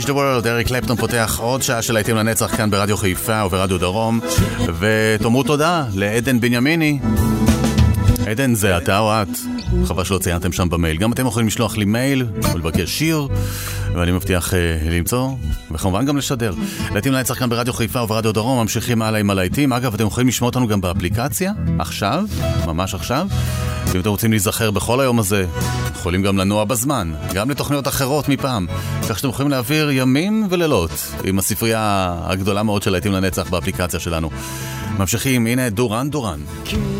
Change the World, אריק קלפטון פותח עוד שעה של להיטים לנצח כאן ברדיו חיפה וברדיו דרום, ותאמרו תודה לעדן בנימיני. עדן זה אתה או את, חבל שלא ציינתם שם במייל. גם אתם יכולים לשלוח לי מייל ולבקש שיר, ואני מבטיח uh, למצוא, וכמובן גם לשדר. להיטים לנצח כאן ברדיו חיפה וברדיו דרום, ממשיכים הלאה עם הלהיטים. אגב, אתם יכולים לשמוע אותנו גם באפליקציה, עכשיו, ממש עכשיו. ואם אתם רוצים להיזכר בכל היום הזה, יכולים גם לנוע בזמן, גם לתוכניות אחרות מפעם, כך שאתם יכולים להעביר ימים ולילות עם הספרייה הגדולה מאוד של להיטים לנצח באפליקציה שלנו. ממשיכים, הנה דורן דורן. כן.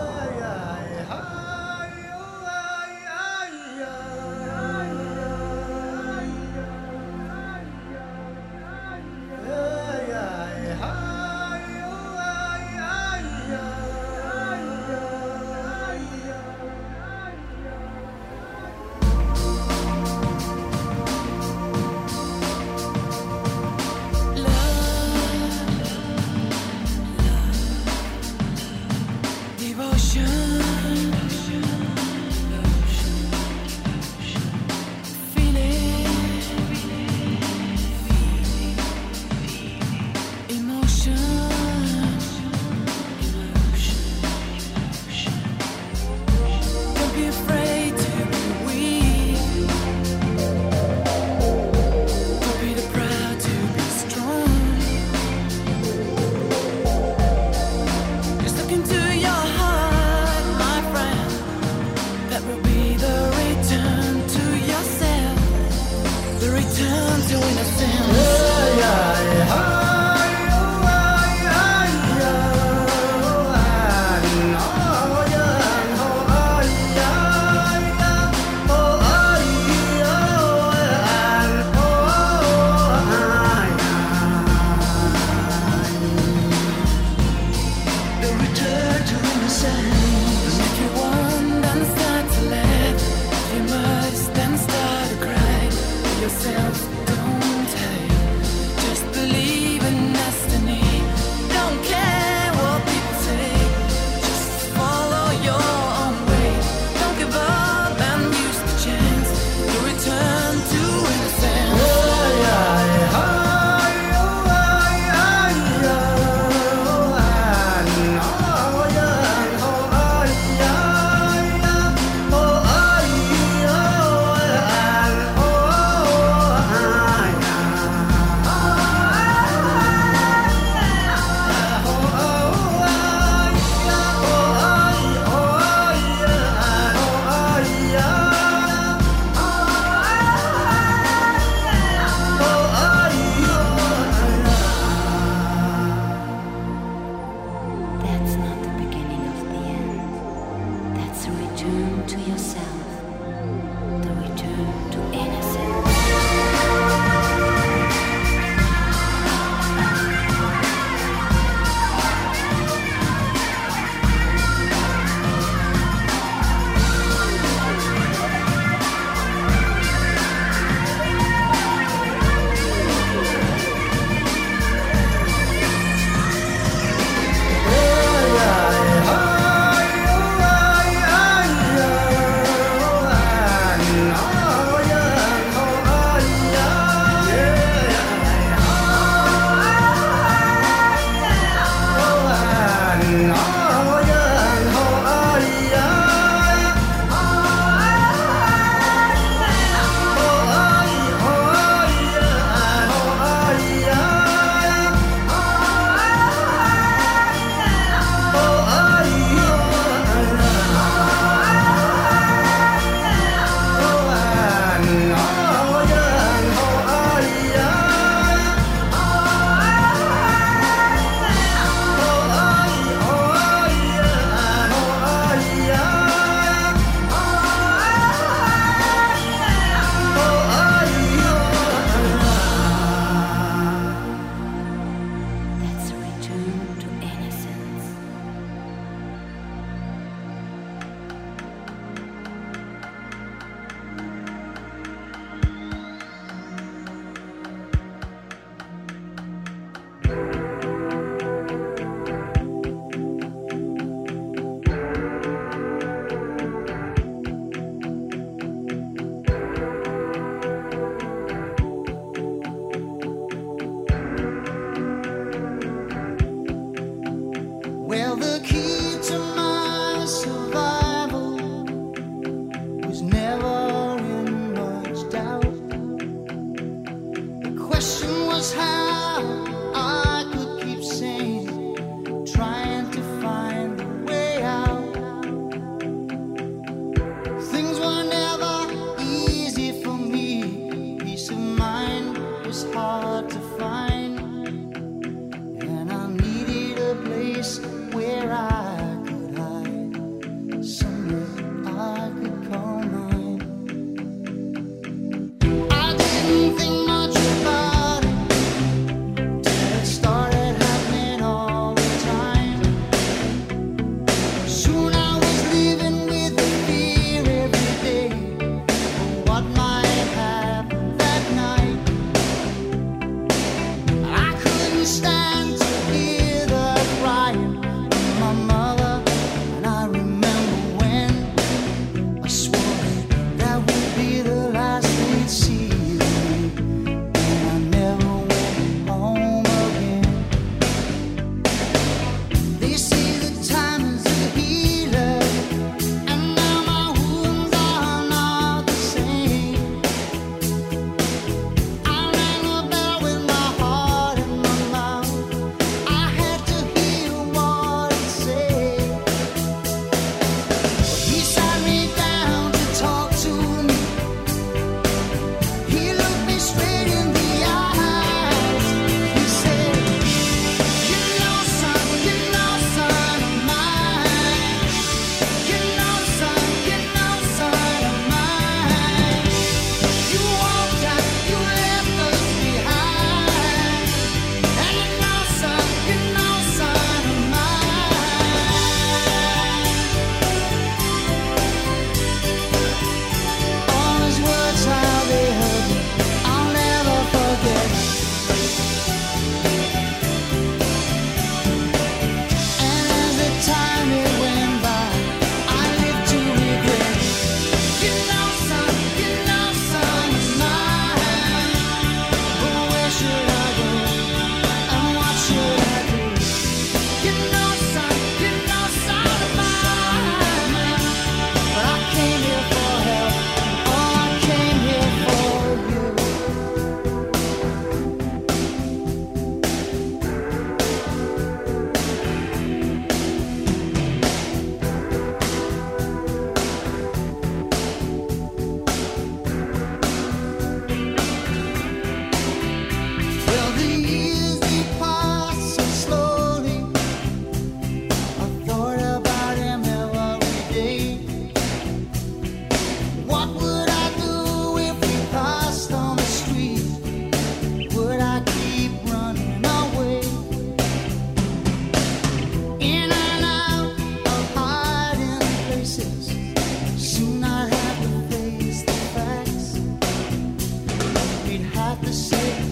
Got to sit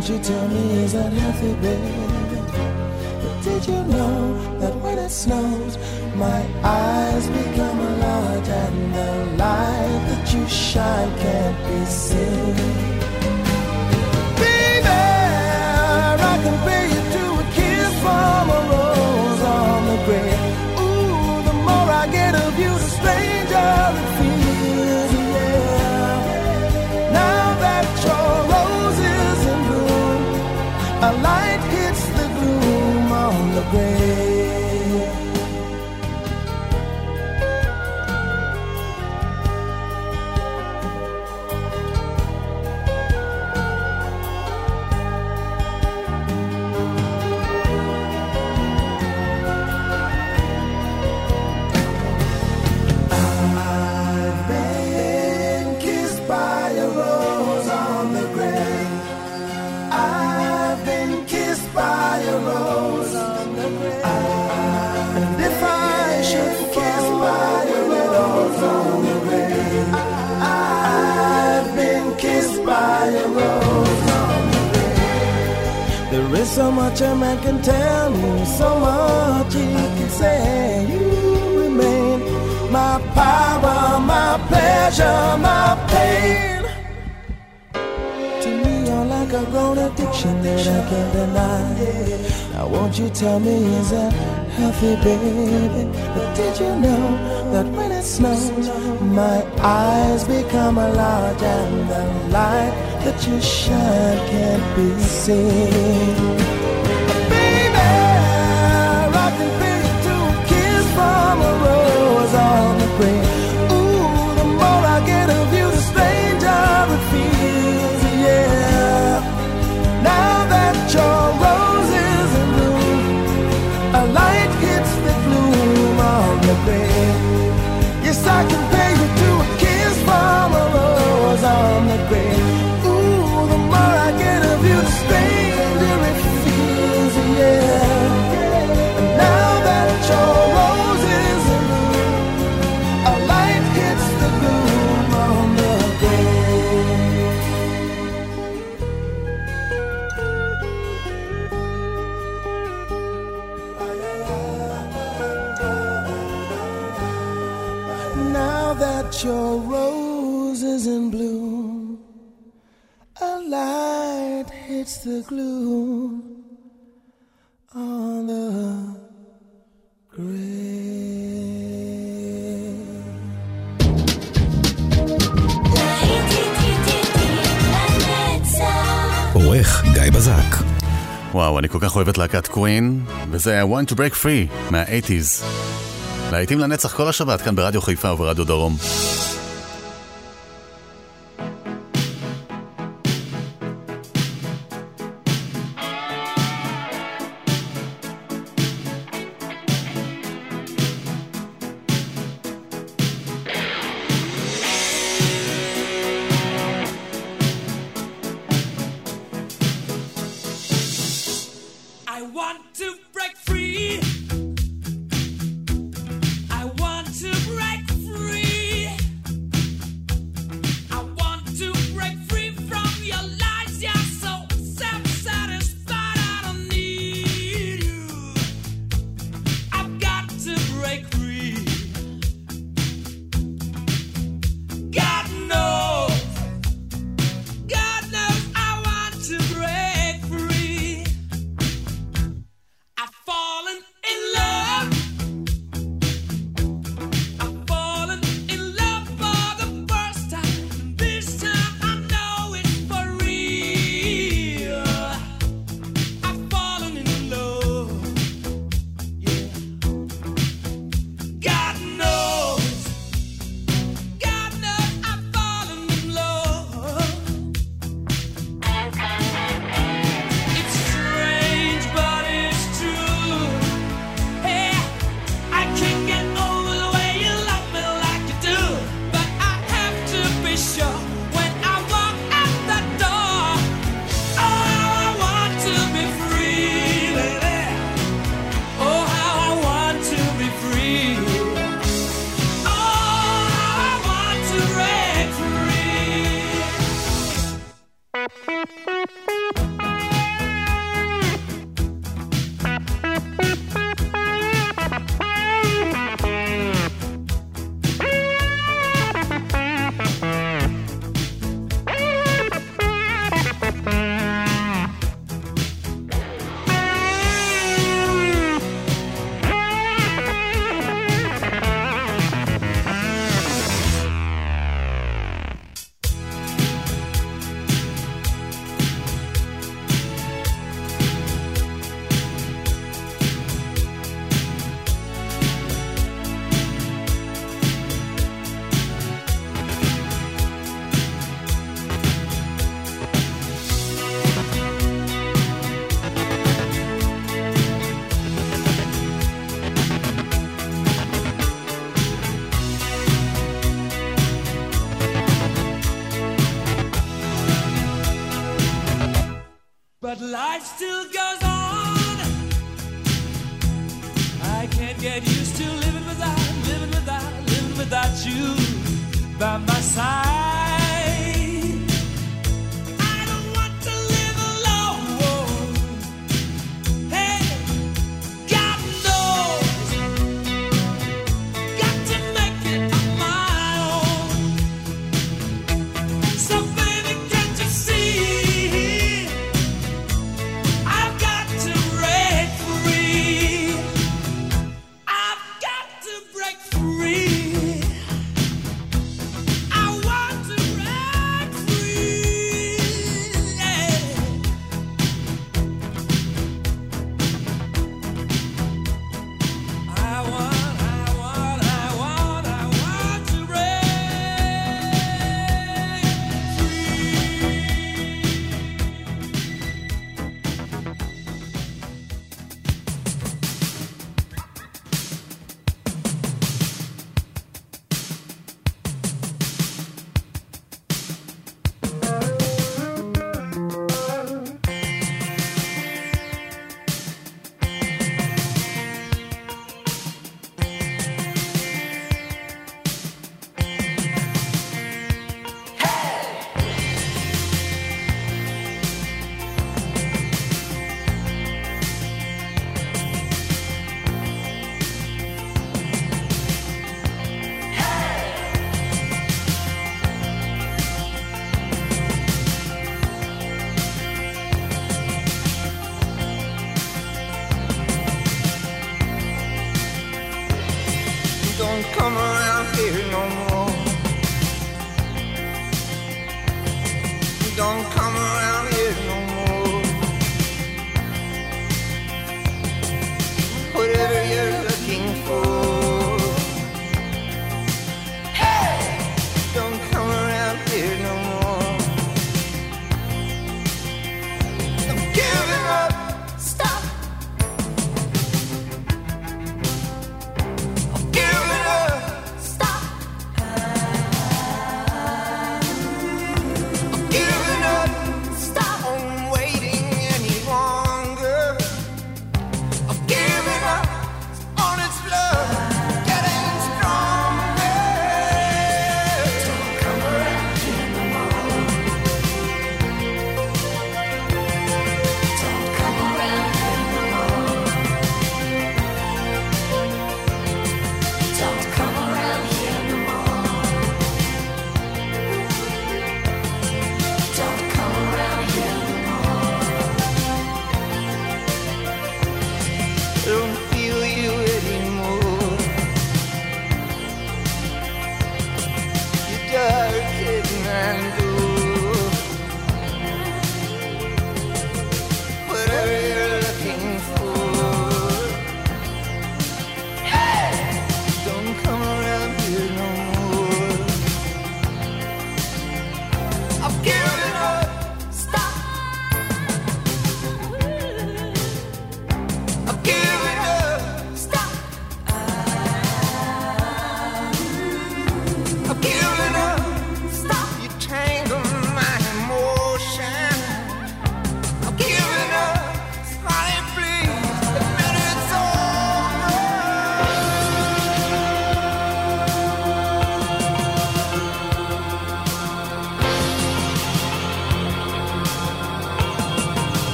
Won't you tell me, is that healthy, baby? But did you know that when it snows, my eyes become a lot and the light that you shine can't be seen? Be I can you to a kiss from a rose on the grave. Ooh, the more I get of you, the stranger so much a man can tell me, so much he can say. You remain my power, my pleasure, my pain. To me, you're like a grown addiction that I can't deny. Now, won't you tell me, is that healthy, baby? But did you know that when it snows, my eyes become a large and the light that you shine can't be seen? Baby, I can to a kiss from a rose on the green. That your rose is in bloom, a light hits the gloom on the grave. עורך גיא בזק. וואו, אני כל כך אוהב את להקת קווין, וזה היה Want to Break Free מה-80's. להיטים לנצח כל השבת כאן ברדיו חיפה וברדיו דרום.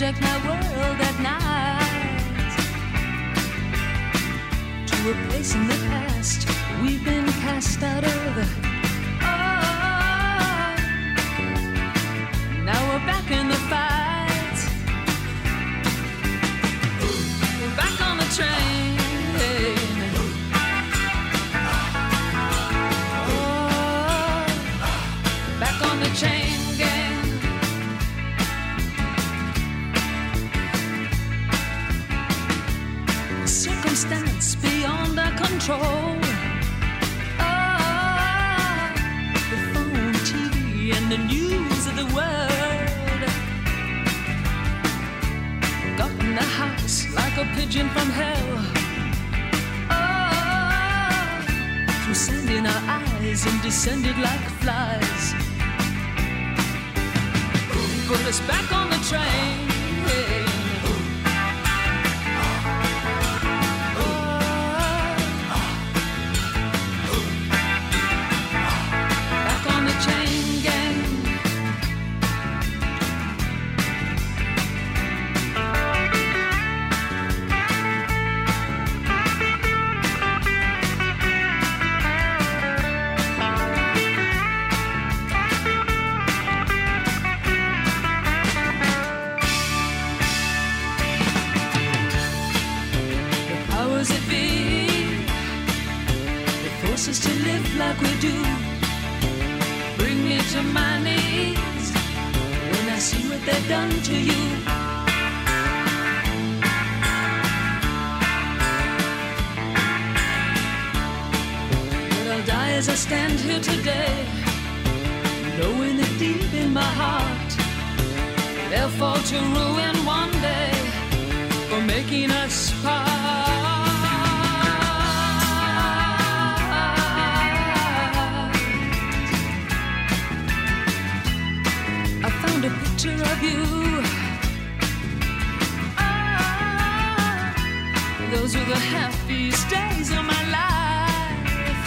subject my world at night to a place in the past we've been cast out of. Oh, now we're back in the fight, we're back on the train. Control. Ah, the phone, TV, and the news of the world got in the house like a pigeon from hell. Ah, through sand in our eyes and descended like flies. Put us back on the train. To my knees when I see what they've done to you. But I'll die as I stand here today, knowing that deep in my heart they'll fall to ruin one day for making us part. Picture of you. Ah, those were the happiest days of my life.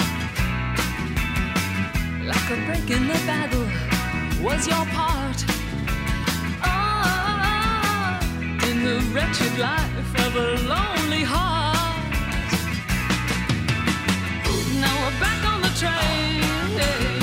Like a break in the battle was your part. Ah, in the wretched life of a lonely heart. Now we're back on the train.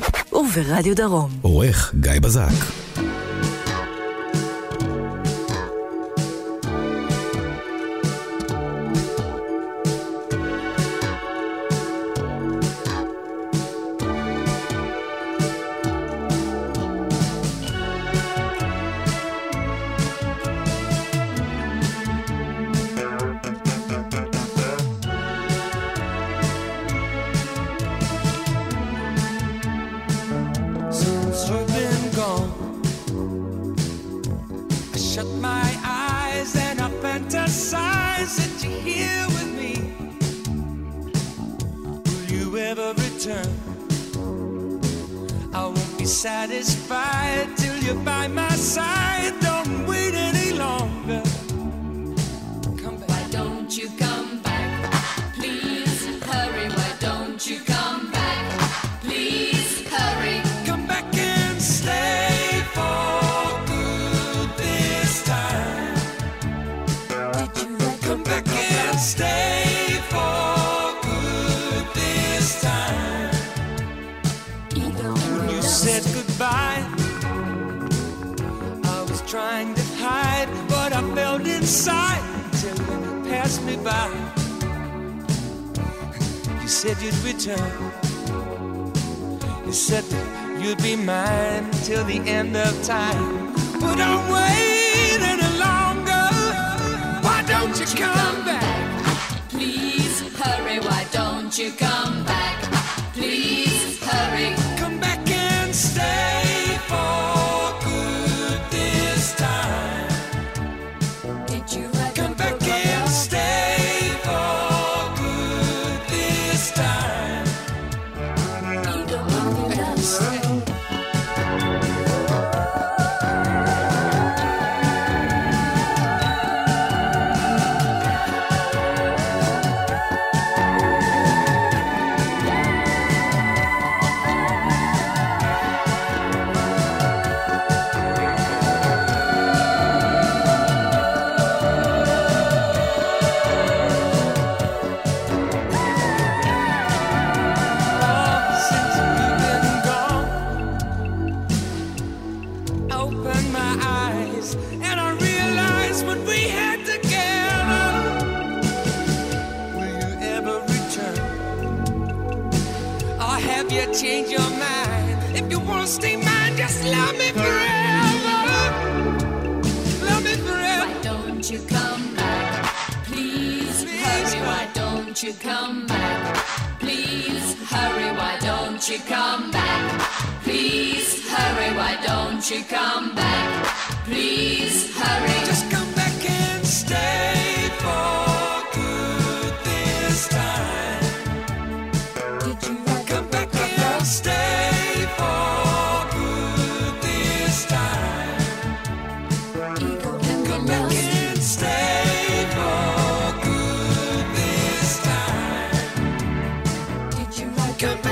וברדיו דרום. עורך גיא בזק. Come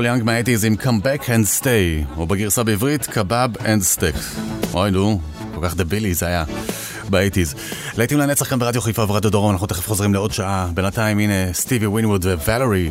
פול יאנג מהאייטיז עם Come Back and Stay, או בגרסה בעברית, קבאב אנד Stick. אוי נו, כל כך דבילי זה היה. באייטיז. לעיתים לנצח כאן ברדיו חיפה ורדיו דרום, אנחנו תכף חוזרים לעוד שעה. בינתיים הנה סטיבי ווינווד וואלרי.